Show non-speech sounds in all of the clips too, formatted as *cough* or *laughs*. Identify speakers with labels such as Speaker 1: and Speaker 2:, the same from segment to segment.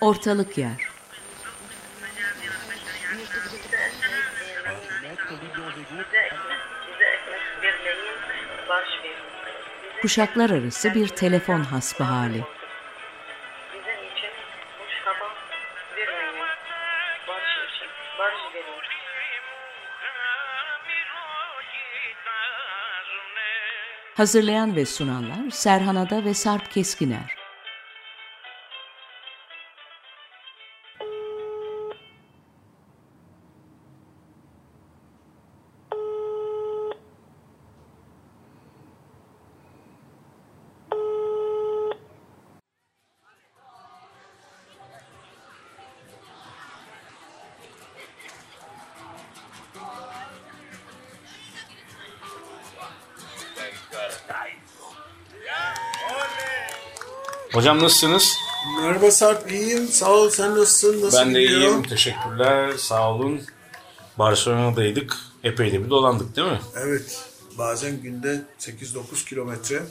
Speaker 1: Ortalık yer. Kuşaklar arası bir telefon hasbı hali. Hazırlayan ve sunanlar Serhan Ada ve Sarp Keskiner.
Speaker 2: Hocam nasılsınız?
Speaker 3: Merhaba Sarp, iyiyim. Sağ ol, sen nasılsın? Nasıl
Speaker 2: ben de
Speaker 3: gidiyor?
Speaker 2: iyiyim. Teşekkürler. Sağ olun. Barcelona'daydık. Epey de bir dolandık değil mi?
Speaker 3: Evet, bazen günde 8-9 kilometre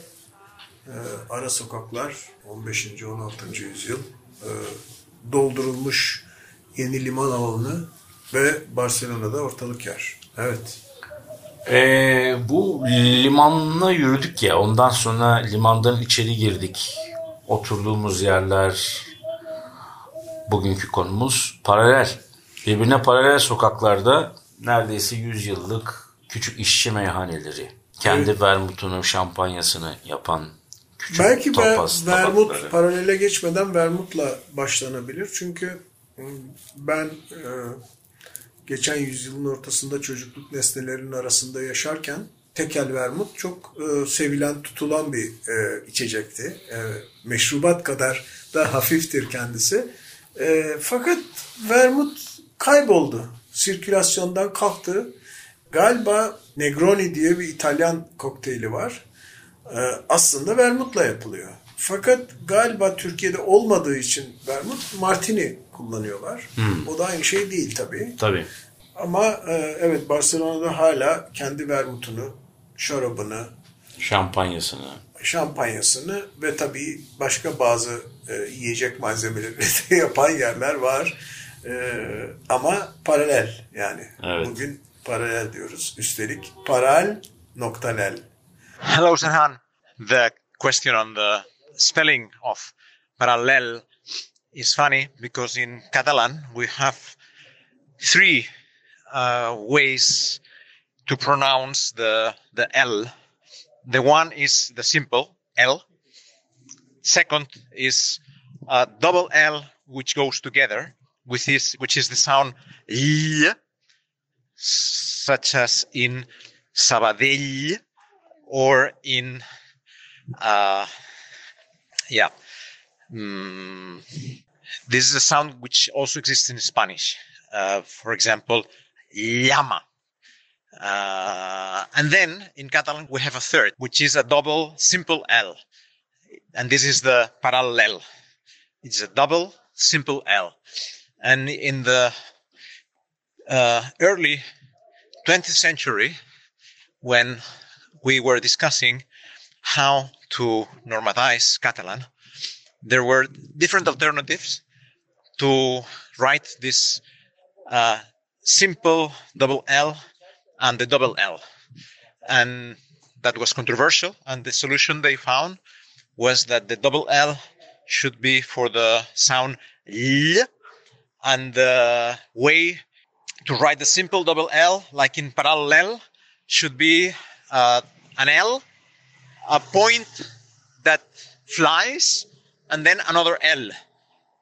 Speaker 3: e, ara sokaklar 15. 16. yüzyıl e, doldurulmuş yeni liman alanı ve Barcelona'da ortalık yer. Evet.
Speaker 2: Ee, bu limanla yürüdük ya. Ondan sonra limandan içeri girdik. Oturduğumuz yerler, bugünkü konumuz paralel. Birbirine paralel sokaklarda neredeyse 100 yıllık küçük işçi meyhaneleri. Kendi vermutunu, şampanyasını yapan küçük
Speaker 3: Belki ver,
Speaker 2: tapas
Speaker 3: vermut
Speaker 2: tabakları.
Speaker 3: paralele geçmeden vermutla başlanabilir. Çünkü e, ben e, geçen yüzyılın ortasında çocukluk nesnelerinin arasında yaşarken tekel vermut çok e, sevilen, tutulan bir e, içecekti. E, meşrubat kadar da hafiftir kendisi. E, fakat vermut kayboldu. Sirkülasyondan kalktı. Galiba Negroni diye bir İtalyan kokteyli var. Ee, aslında vermutla yapılıyor. Fakat galiba Türkiye'de olmadığı için vermut martini kullanıyorlar. O da aynı şey değil tabii.
Speaker 2: Tabii.
Speaker 3: Ama e, evet Barcelona'da hala kendi vermutunu, şarabını,
Speaker 2: Şampanyasını.
Speaker 3: şampanyasını ve tabii başka bazı e, yiyecek malzemeleri de *laughs* yapan yerler var. E, ama paralel yani.
Speaker 2: Evet.
Speaker 3: Bugün paralel diyoruz. Üstelik paral noktanel.
Speaker 4: Hello, Serhan. The question on the spelling of parallel is funny because in Catalan we have three uh, ways to pronounce the the L. The one is the simple L. Second is a double L which goes together with this, which is the sound L, such as in Sabadell or in uh yeah Mm, this is a sound which also exists in spanish uh, for example llama uh, and then in catalan we have a third which is a double simple l. And this is the parallel. It's a double simple l. And in the uh, early 20th century when we were discussing how to normalize Catalan, there were different alternatives to write this uh, simple double L and the double L. And that was controversial. And the solution they found was that the double L should be for the sound L, and the way to write the simple double L, like in parallel, should be uh, an L, a point that flies, and then another L.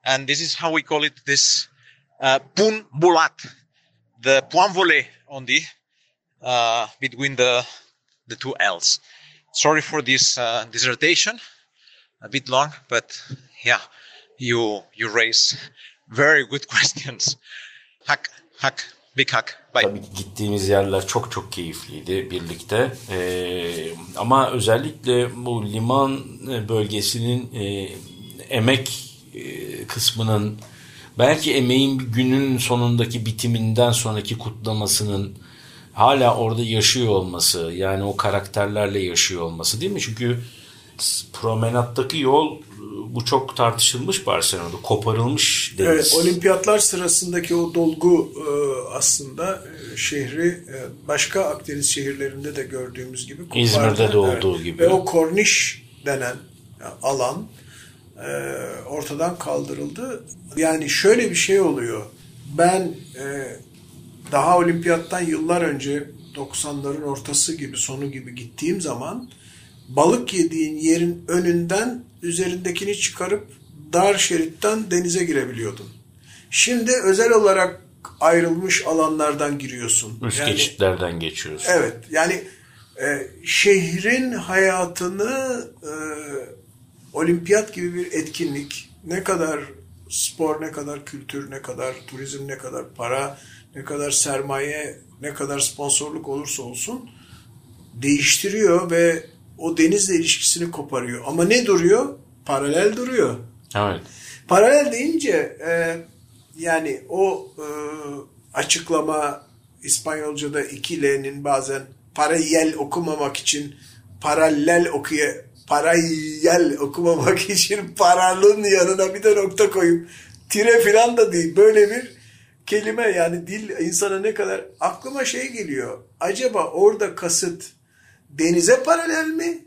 Speaker 4: And this is how we call it this uh, punt volat, the point volé on the uh, between the the two L's. Sorry for this uh, dissertation, a bit long, but yeah, you you raise very good *laughs* questions. Hack, hack, big hack. Bye.
Speaker 2: Tabii ki gittiğimiz yerler çok çok keyifliydi birlikte. Ee, ama özellikle bu liman bölgesinin e, emek e, kısmının belki emeğin günün sonundaki bitiminden sonraki kutlamasının hala orada yaşıyor olması yani o karakterlerle yaşıyor olması değil mi? Çünkü promenattaki yol bu çok tartışılmış Barcelona'da. Koparılmış deniz.
Speaker 3: Evet, olimpiyatlar sırasındaki o dolgu e, aslında e, şehri e, başka Akdeniz şehirlerinde de gördüğümüz gibi kopardı.
Speaker 2: İzmir'de de olduğu
Speaker 3: Evet.
Speaker 2: gibi.
Speaker 3: Ve o korniş denen alan ortadan kaldırıldı. Yani şöyle bir şey oluyor. Ben daha olimpiyattan yıllar önce 90'ların ortası gibi sonu gibi gittiğim zaman balık yediğin yerin önünden üzerindekini çıkarıp dar şeritten denize girebiliyordun. Şimdi özel olarak ayrılmış alanlardan giriyorsun.
Speaker 2: Üst
Speaker 3: Yani-
Speaker 2: geçitlerden geçiyoruz.
Speaker 3: Evet yani e, şehrin hayatını e, olimpiyat gibi bir etkinlik ne kadar spor ne kadar kültür ne kadar turizm ne kadar para ne kadar sermaye ne kadar sponsorluk olursa olsun değiştiriyor ve o denizle ilişkisini koparıyor. Ama ne duruyor? Paralel duruyor.
Speaker 2: Evet.
Speaker 3: Paralel deyince e, yani o e, açıklama İspanyolca'da iki L'nin bazen paralel okumamak için paralel okuya paralel okumamak *laughs* için paralın yanına bir de nokta koyup tire filan da değil. Böyle bir kelime yani dil insana ne kadar aklıma şey geliyor. Acaba orada kasıt denize paralel mi?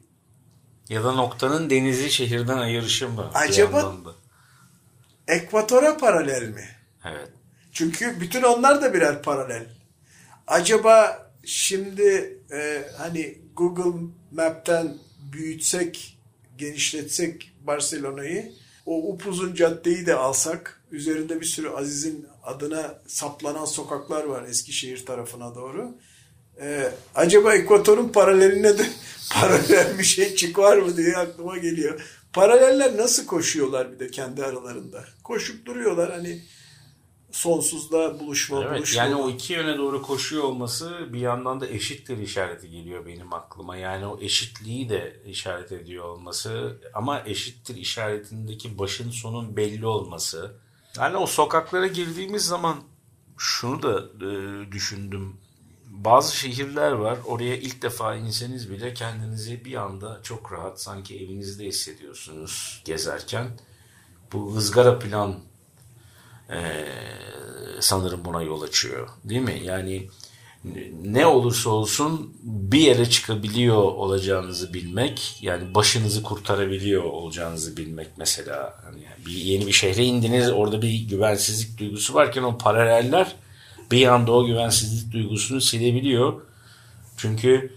Speaker 2: Ya da noktanın denizi şehirden ayırışı mı?
Speaker 3: Acaba-? Ekvatora paralel mi?
Speaker 2: Evet.
Speaker 3: Çünkü bütün onlar da birer paralel. Acaba şimdi e, hani Google Map'ten büyütsek, genişletsek Barcelona'yı, o upuzun caddeyi de alsak, üzerinde bir sürü Aziz'in adına saplanan sokaklar var Eskişehir tarafına doğru. E, acaba ekvatorun paraleline de *laughs* paralel bir şey çıkar mı diye aklıma geliyor. Paraleller nasıl koşuyorlar bir de kendi aralarında? Koşup duruyorlar hani sonsuzda buluşma
Speaker 2: Evet
Speaker 3: buluşma.
Speaker 2: yani o iki yöne doğru koşuyor olması bir yandan da eşittir işareti geliyor benim aklıma. Yani o eşitliği de işaret ediyor olması ama eşittir işaretindeki başın sonun belli olması. Yani o sokaklara girdiğimiz zaman şunu da e, düşündüm. Bazı şehirler var oraya ilk defa inseniz bile kendinizi bir anda çok rahat sanki evinizde hissediyorsunuz gezerken. Bu ızgara plan ee, sanırım buna yol açıyor. Değil mi? Yani ne olursa olsun bir yere çıkabiliyor olacağınızı bilmek, yani başınızı kurtarabiliyor olacağınızı bilmek mesela. Hani bir yeni bir şehre indiniz, orada bir güvensizlik duygusu varken o paraleller bir anda o güvensizlik duygusunu silebiliyor. Çünkü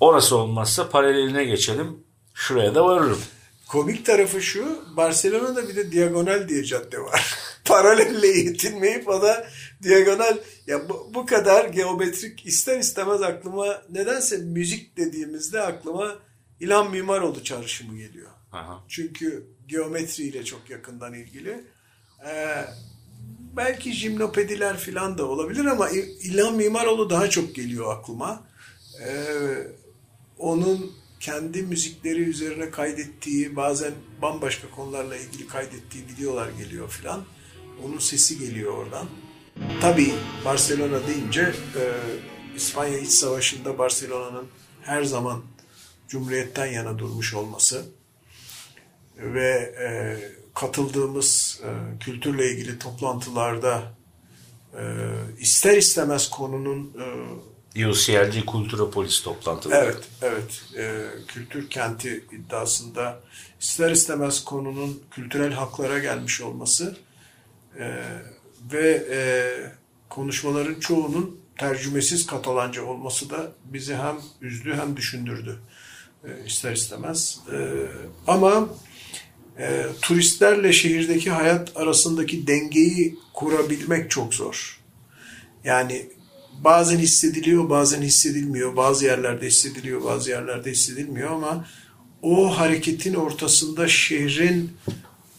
Speaker 2: orası olmazsa paraleline geçelim, şuraya da varırım.
Speaker 3: Komik tarafı şu, Barcelona'da bir de diagonal diye cadde var. *laughs* Paralelle yetinmeyip o da diagonal. Ya bu, bu kadar geometrik ister istemez aklıma nedense müzik dediğimizde aklıma İlhan Mimaroğlu çağrışımı geliyor.
Speaker 2: Aha.
Speaker 3: Çünkü geometriyle çok yakından ilgili. Ee, belki jimnopediler falan da olabilir ama İlhan Mimaroğlu daha çok geliyor aklıma. Ee, onun kendi müzikleri üzerine kaydettiği bazen bambaşka konularla ilgili kaydettiği videolar geliyor filan. Onun sesi geliyor oradan. Tabii Barcelona deyince e, İspanya İç Savaşı'nda Barcelona'nın her zaman Cumhuriyet'ten yana durmuş olması ve e, katıldığımız e, kültürle ilgili toplantılarda e, ister istemez konunun e,
Speaker 2: UCLG Kulturopolis toplantıları.
Speaker 3: Evet, evet. Ee, kültür kenti iddiasında ister istemez konunun kültürel haklara gelmiş olması e, ve e, konuşmaların çoğunun tercümesiz Katalanca olması da bizi hem üzdü hem düşündürdü e, ister istemez. E, ama e, turistlerle şehirdeki hayat arasındaki dengeyi kurabilmek çok zor. Yani bazen hissediliyor, bazen hissedilmiyor. Bazı yerlerde hissediliyor, bazı yerlerde hissedilmiyor ama o hareketin ortasında şehrin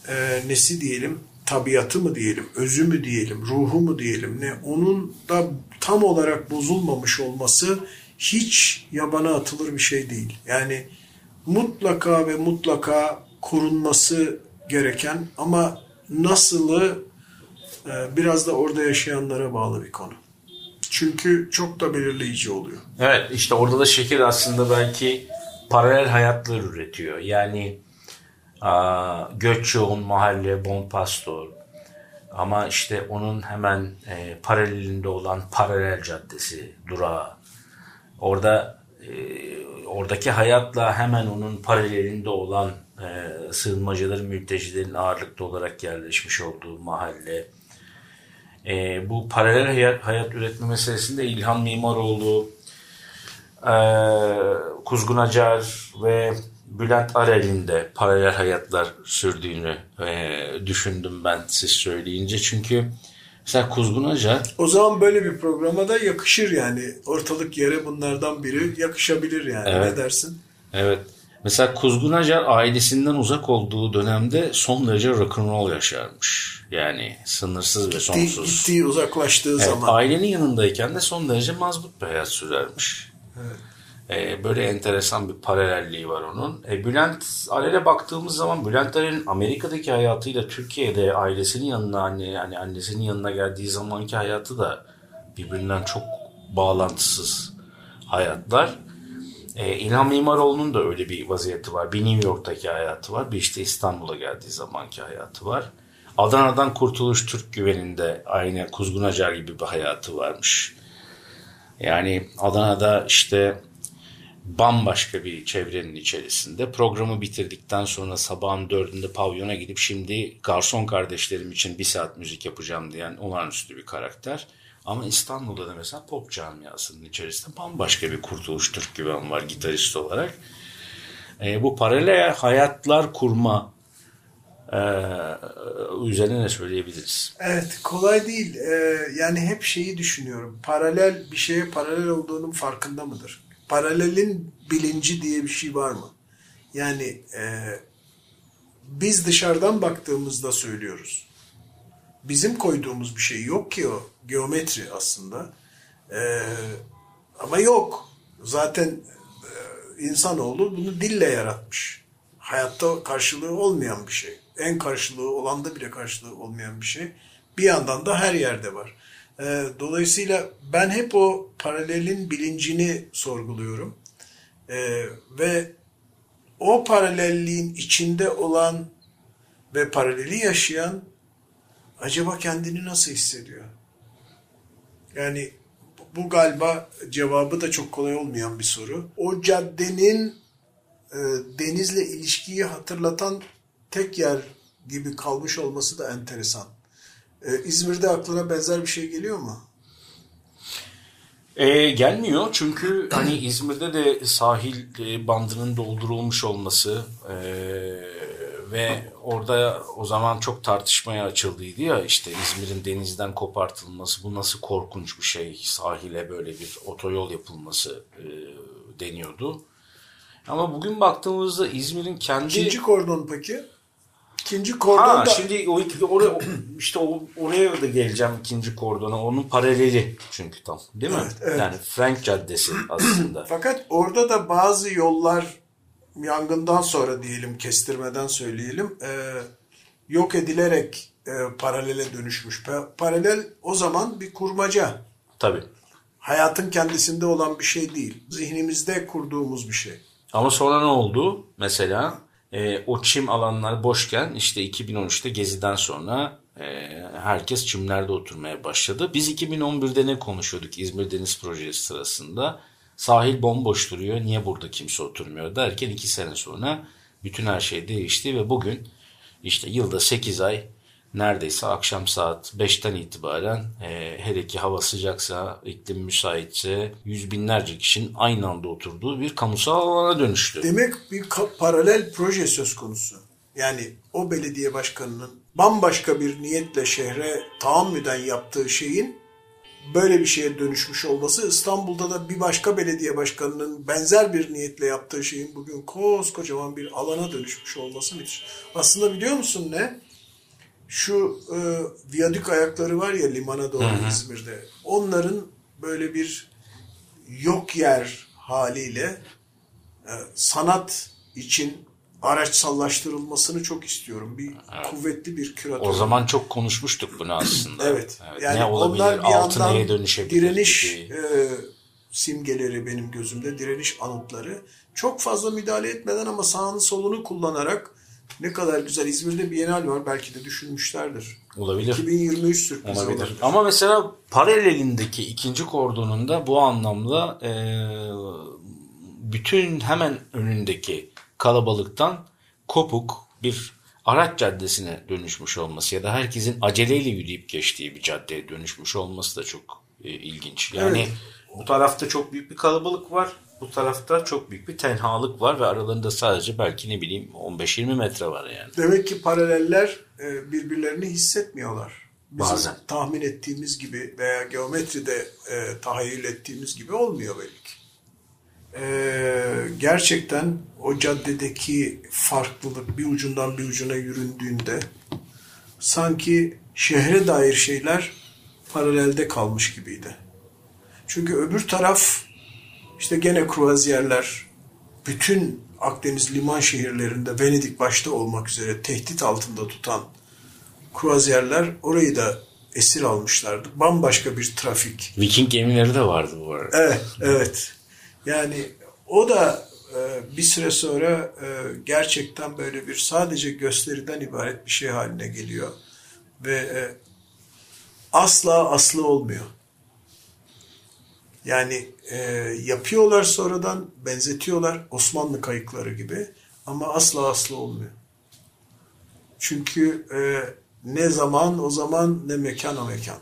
Speaker 3: e, nesi diyelim, tabiatı mı diyelim, özü mü diyelim, ruhu mu diyelim ne onun da tam olarak bozulmamış olması hiç yabana atılır bir şey değil. Yani mutlaka ve mutlaka korunması gereken ama nasılı e, biraz da orada yaşayanlara bağlı bir konu. Çünkü çok da belirleyici oluyor.
Speaker 2: Evet işte orada da şehir aslında belki paralel hayatlar üretiyor. Yani göç yoğun mahalle Bon Pastor ama işte onun hemen e, paralelinde olan paralel caddesi durağı. Orada e, oradaki hayatla hemen onun paralelinde olan e, sığınmacıların, mültecilerin ağırlıklı olarak yerleşmiş olduğu mahalle. E, bu paralel hayat, hayat üretme meselesinde İlhan Mimaroğlu, e, Kuzgun Acar ve Bülent Arel'in de paralel hayatlar sürdüğünü e, düşündüm ben siz söyleyince. Çünkü mesela Kuzgun Acar
Speaker 3: O zaman böyle bir programa da yakışır yani. Ortalık yere bunlardan biri yakışabilir yani.
Speaker 2: Evet.
Speaker 3: Ne dersin?
Speaker 2: Evet. Mesela Kuzgun Acar ailesinden uzak olduğu dönemde son derece rock'n'roll yaşarmış. Yani sınırsız ve sonsuz.
Speaker 3: gittiği uzaklaştığı
Speaker 2: Evet,
Speaker 3: zaman.
Speaker 2: ailenin yanındayken de son derece mazbut bir hayat sürermiş. Ee, böyle enteresan bir paralelliği var onun. E, Bülent Arel'e baktığımız zaman Bülent Arel'in Amerika'daki hayatıyla Türkiye'de ailesinin yanına anne yani annesinin yanına geldiği zamanki hayatı da birbirinden çok bağlantısız hayatlar. E, İlhan Mimaroğlu'nun da öyle bir vaziyeti var. Bir New York'taki hayatı var. Bir işte İstanbul'a geldiği zamanki hayatı var. Adana'dan Kurtuluş Türk Güveni'nde aynı Kuzgun Acar gibi bir hayatı varmış. Yani Adana'da işte bambaşka bir çevrenin içerisinde programı bitirdikten sonra sabahın dördünde pavyona gidip şimdi garson kardeşlerim için bir saat müzik yapacağım diyen olağanüstü bir karakter. Ama İstanbul'da da mesela pop camiasının içerisinde bambaşka bir Kurtuluş Türk güven var gitarist olarak. E, bu paralel hayatlar kurma e, üzerine ne söyleyebiliriz?
Speaker 3: Evet kolay değil. Ee, yani hep şeyi düşünüyorum. Paralel bir şeye paralel olduğunun farkında mıdır? Paralelin bilinci diye bir şey var mı? Yani e, biz dışarıdan baktığımızda söylüyoruz. Bizim koyduğumuz bir şey yok ki o. Geometri aslında. Ee, ama yok. Zaten e, insanoğlu bunu dille yaratmış. Hayatta karşılığı olmayan bir şey. En karşılığı olan da bile karşılığı olmayan bir şey. Bir yandan da her yerde var. Ee, dolayısıyla ben hep o paralelin bilincini sorguluyorum. Ee, ve o paralelliğin içinde olan ve paraleli yaşayan acaba kendini nasıl hissediyor? Yani bu galiba cevabı da çok kolay olmayan bir soru. O caddenin e, denizle ilişkiyi hatırlatan tek yer gibi kalmış olması da enteresan. E, İzmir'de aklına benzer bir şey geliyor mu?
Speaker 2: E, gelmiyor çünkü hani *clears throat* İzmir'de de sahil e, bandının doldurulmuş olması e, ve orada o zaman çok tartışmaya açıldıydı ya işte İzmir'in denizden kopartılması bu nasıl korkunç bir şey sahile böyle bir otoyol yapılması e, deniyordu. Ama bugün baktığımızda İzmir'in kendi
Speaker 3: İkinci kordon peki? İkinci kordon
Speaker 2: Ha
Speaker 3: da
Speaker 2: şimdi o iki- oraya işte o, oraya da geleceğim ikinci kordona. Onun paraleli çünkü tam değil mi?
Speaker 3: Evet, evet.
Speaker 2: Yani Frank Caddesi *clears throat* aslında.
Speaker 3: fakat orada da bazı yollar yangından sonra diyelim kestirmeden söyleyelim e, yok edilerek e, paralele dönüşmüş. Pa- Paralel o zaman bir kurmaca.
Speaker 2: Tabii.
Speaker 3: Hayatın kendisinde olan bir şey değil. Zihnimizde kurduğumuz bir şey.
Speaker 2: Ama sonra ne oldu? Mesela e, o çim alanlar boşken işte 2013'te Gezi'den sonra e, herkes çimlerde oturmaya başladı. Biz 2011'de ne konuşuyorduk İzmir Deniz Projesi sırasında? Sahil bomboş duruyor. Niye burada kimse oturmuyor derken iki sene sonra bütün her şey değişti ve bugün işte yılda 8 ay neredeyse akşam saat 5'ten itibaren e, hele ki hava sıcaksa, iklim müsaitse yüz binlerce kişinin aynı anda oturduğu bir kamusal alana dönüştü.
Speaker 3: Demek bir paralel proje söz konusu. Yani o belediye başkanının bambaşka bir niyetle şehre tahammüden yaptığı şeyin böyle bir şeye dönüşmüş olması İstanbul'da da bir başka belediye başkanının benzer bir niyetle yaptığı şeyin bugün koskocaman bir alana dönüşmüş olması müthiş. Aslında biliyor musun ne? Şu e, viyadük ayakları var ya limana doğru İzmir'de. Onların böyle bir yok yer haliyle e, sanat için araçsallaştırılmasını çok istiyorum. Bir kuvvetli bir küratör.
Speaker 2: O zaman çok konuşmuştuk bunu aslında. *clears throat*
Speaker 3: Evet. Yani
Speaker 2: ne olabilir?
Speaker 3: onlar bir
Speaker 2: Altı neye dönüşebilir
Speaker 3: direniş
Speaker 2: gibi.
Speaker 3: e, simgeleri benim gözümde, direniş anıtları. Çok fazla müdahale etmeden ama sağını solunu kullanarak ne kadar güzel. İzmir'de Bienal var. Belki de düşünmüşlerdir.
Speaker 2: Olabilir.
Speaker 3: 2023 sürprizi
Speaker 2: Olabilir.
Speaker 3: olabilir.
Speaker 2: Ama mesela paralelindeki ikinci kordonunda bu anlamda e, bütün hemen önündeki kalabalıktan kopuk bir araç caddesine dönüşmüş olması ya da herkesin aceleyle yürüyüp geçtiği bir caddeye dönüşmüş olması da çok e, ilginç. Yani
Speaker 3: Evet.
Speaker 2: bu tarafta çok büyük bir kalabalık var. Bu tarafta çok büyük bir tenhalık var ve aralarında sadece belki ne bileyim 15-20 metre var yani.
Speaker 3: Demek ki paraleller e, birbirlerini hissetmiyorlar. Bizim
Speaker 2: Bazen.
Speaker 3: tahmin ettiğimiz gibi veya geometride e, tahayyül ettiğimiz gibi olmuyor belki. E, gerçekten o caddedeki farklılık bir ucundan bir ucuna yüründüğünde sanki şehre dair şeyler paralelde kalmış gibiydi. Çünkü öbür taraf işte gene kruvaziyerler bütün Akdeniz liman şehirlerinde Venedik başta olmak üzere tehdit altında tutan kruvaziyerler orayı da esir almışlardı. Bambaşka bir trafik.
Speaker 2: Viking gemileri de vardı bu arada.
Speaker 3: Evet, evet. Yani o da e, bir süre sonra e, gerçekten böyle bir sadece gösteriden ibaret bir şey haline geliyor. Ve e, asla aslı olmuyor. Yani e, yapıyorlar sonradan, benzetiyorlar Osmanlı kayıkları gibi ama asla aslı olmuyor. Çünkü e, ne zaman o zaman ne mekan o mekan.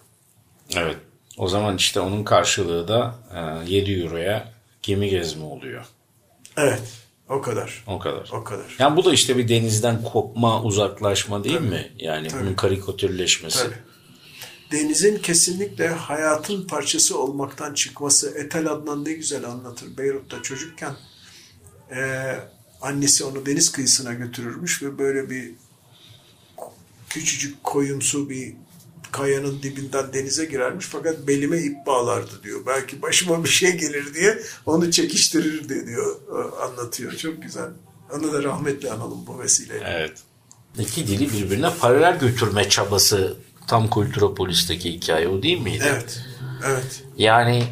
Speaker 2: Evet. O zaman işte onun karşılığı da e, 7 euroya gemi gezme oluyor.
Speaker 3: Evet, o kadar.
Speaker 2: O kadar.
Speaker 3: O kadar.
Speaker 2: Yani bu da işte bir denizden kopma, uzaklaşma değil mi? Yani
Speaker 3: Tabii.
Speaker 2: bunun karikatürleşmesi.
Speaker 3: Tabii. Denizin kesinlikle hayatın parçası olmaktan çıkması. Etel Adnan ne güzel anlatır. Beyrut'ta çocukken eee, annesi onu deniz kıyısına götürürmüş ve böyle bir küçücük koyumsu bir kayanın dibinden denize girermiş fakat belime ip bağlardı diyor. Belki başıma bir şey gelir diye onu çekiştirirdi diyor e, anlatıyor. Çok güzel. Onu da rahmetle analım bu vesileyle.
Speaker 2: Evet. İki dili birbirine paralel götürme çabası tam Kulturopolis'teki hikaye o değil miydi?
Speaker 3: Evet. Evet.
Speaker 2: Yani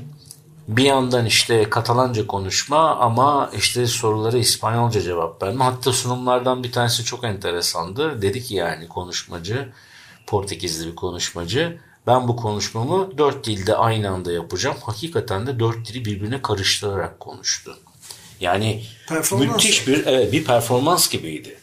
Speaker 2: bir yandan işte Katalanca konuşma ama işte sorulara İspanyolca cevap verme. Hatta sunumlardan bir tanesi çok enteresandı. Dedi ki yani konuşmacı, Portekizli bir konuşmacı. Ben bu konuşmamı dört dilde aynı anda yapacağım. Hakikaten de dört dili birbirine karıştırarak konuştu. Yani müthiş bir evet, bir performans gibiydi.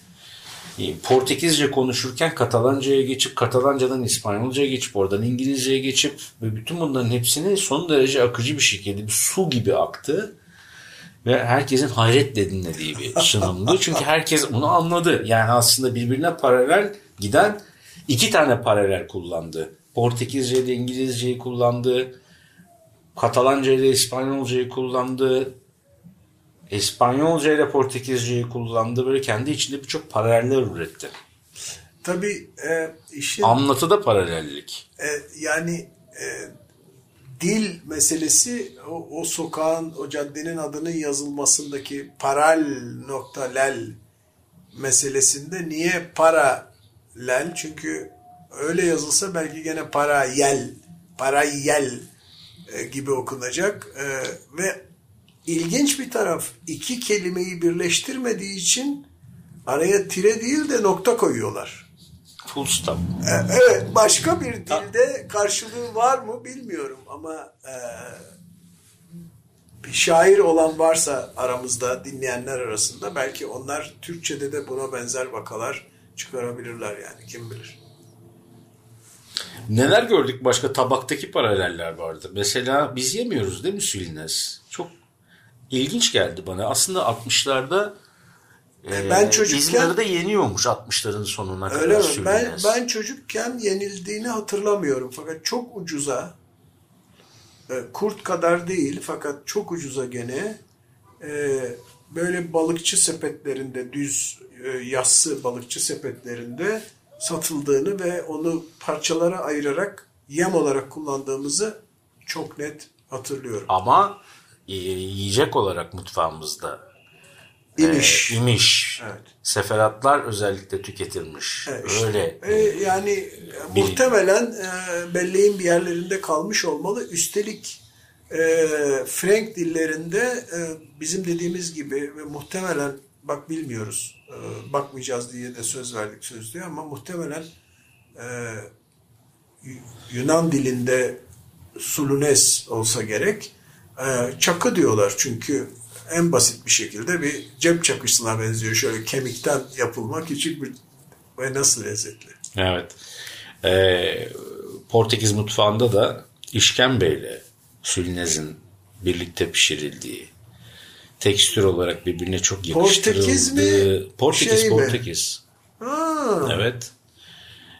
Speaker 2: Portekizce konuşurken Katalanca'ya geçip Katalancadan İspanyolca'ya geçip oradan İngilizce'ye geçip ve bütün bunların hepsini son derece akıcı bir şekilde bir su gibi aktı ve herkesin hayretle dinlediği bir *laughs* sunumdu. Çünkü herkes bunu anladı. Yani aslında birbirine paralel giden iki tane paralel kullandı. Portekizce ile İngilizceyi kullandı. Katalanca ile İspanyolcayı kullandı. İspanyolca ile Portekizceyi kullandı. Böyle kendi içinde birçok paraleller üretti.
Speaker 3: Tabii e, işin
Speaker 2: Anlatıda paralellik.
Speaker 3: e, yani e, dil meselesi o, o sokağın, o caddenin adının yazılmasındaki paral nokta lel meselesinde niye para lel? Çünkü öyle yazılsa belki gene para yel, para yel e, gibi okunacak E, ve ilginç bir taraf iki kelimeyi birleştirmediği için araya tire değil de nokta koyuyorlar.
Speaker 2: Full stop.
Speaker 3: E, Evet, başka bir dilde karşılığı var mı bilmiyorum ama e, bir şair olan varsa aramızda dinleyenler arasında belki onlar Türkçe'de de buna benzer vakalar çıkarabilirler yani kim bilir.
Speaker 2: Neler gördük başka tabaktaki paraleller vardı. Mesela biz yemiyoruz değil mi Sülines? Çok ilginç geldi bana. Aslında 60'larda e,
Speaker 3: ben çocukken-
Speaker 2: İzmir'de yeniyormuş 60'ların sonuna kadar
Speaker 3: Öyle mi? Ben, ben çocukken yenildiğini hatırlamıyorum fakat çok ucuza e, kurt kadar değil fakat çok ucuza gene e, böyle balıkçı sepetlerinde düz e, yassı balıkçı sepetlerinde satıldığını ve onu parçalara ayırarak yem olarak kullandığımızı çok net hatırlıyorum.
Speaker 2: Ama yiyecek olarak mutfağımızda
Speaker 3: İmiş.
Speaker 2: e, imiş.
Speaker 3: Evet.
Speaker 2: Seferatlar özellikle tüketilmiş.
Speaker 3: Evet, işte.
Speaker 2: Öyle.
Speaker 3: E, yani e, muhtemelen e, belleğin bir yerlerinde kalmış olmalı. Üstelik e, Frank dillerinde e, bizim dediğimiz gibi ve muhtemelen bak bilmiyoruz e, bakmayacağız diye de söz verdik sözlüğe ama muhtemelen e, Yunan dilinde sulunes olsa gerek e, çakı diyorlar çünkü en basit bir şekilde bir cep çakısına benziyor şöyle kemikten yapılma küçük bir ve nasıl lezzetli.
Speaker 2: Evet. Ee, Portekiz mutfağında da işkembeyle sülnezin birlikte pişirildiği tekstür olarak birbirine çok yakıştırıldığı
Speaker 3: Portekiz mi?
Speaker 2: Portekiz
Speaker 3: Şey mi?
Speaker 2: Portekiz.
Speaker 3: Ha,
Speaker 2: Evet.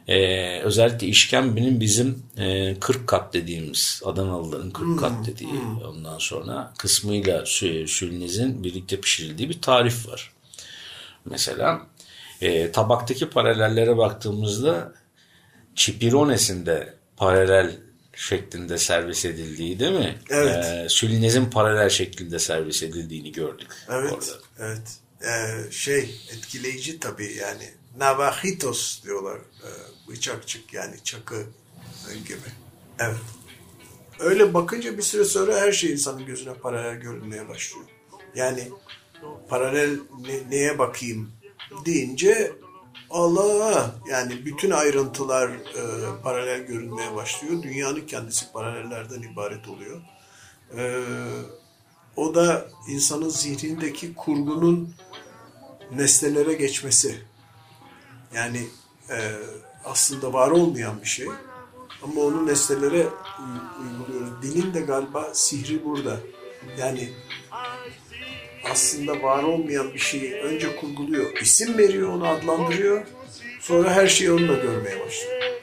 Speaker 2: Ee, özellikle işkembenin bizim e, 40 kat dediğimiz Adanalıların 40 kat dediği ondan sonra kısmıyla sü- sülnezin birlikte pişirildiği bir tarif var. Mesela e, tabaktaki paralellere baktığımızda Çipirones'in de paralel şeklinde servis edildiği değil mi?
Speaker 3: Evet.
Speaker 2: Ee, sülnezin paralel şeklinde servis edildiğini gördük
Speaker 3: evet,
Speaker 2: orada.
Speaker 3: evet. Ee, şey etkileyici tabii yani navajitos diyorlar ee, bıçakçık yani çakı gibi. Evet. Öyle bakınca bir süre sonra her şey insanın gözüne paralel görünmeye başlıyor. Yani paralel ne- neye bakayım deyince Allah yani bütün ayrıntılar e, paralel görünmeye başlıyor. Dünyanın kendisi paralellerden ibaret oluyor. E, o da insanın zihnindeki kurgunun nesnelere geçmesi. Yani e, aslında var olmayan bir şey. Ama onu nesnelere uy- uyguluyoruz. Dilin de galiba sihri burada. Yani aslında var olmayan bir şeyi önce kurguluyor, isim veriyor, onu adlandırıyor. Sonra her şeyi onunla görmeye başlıyor.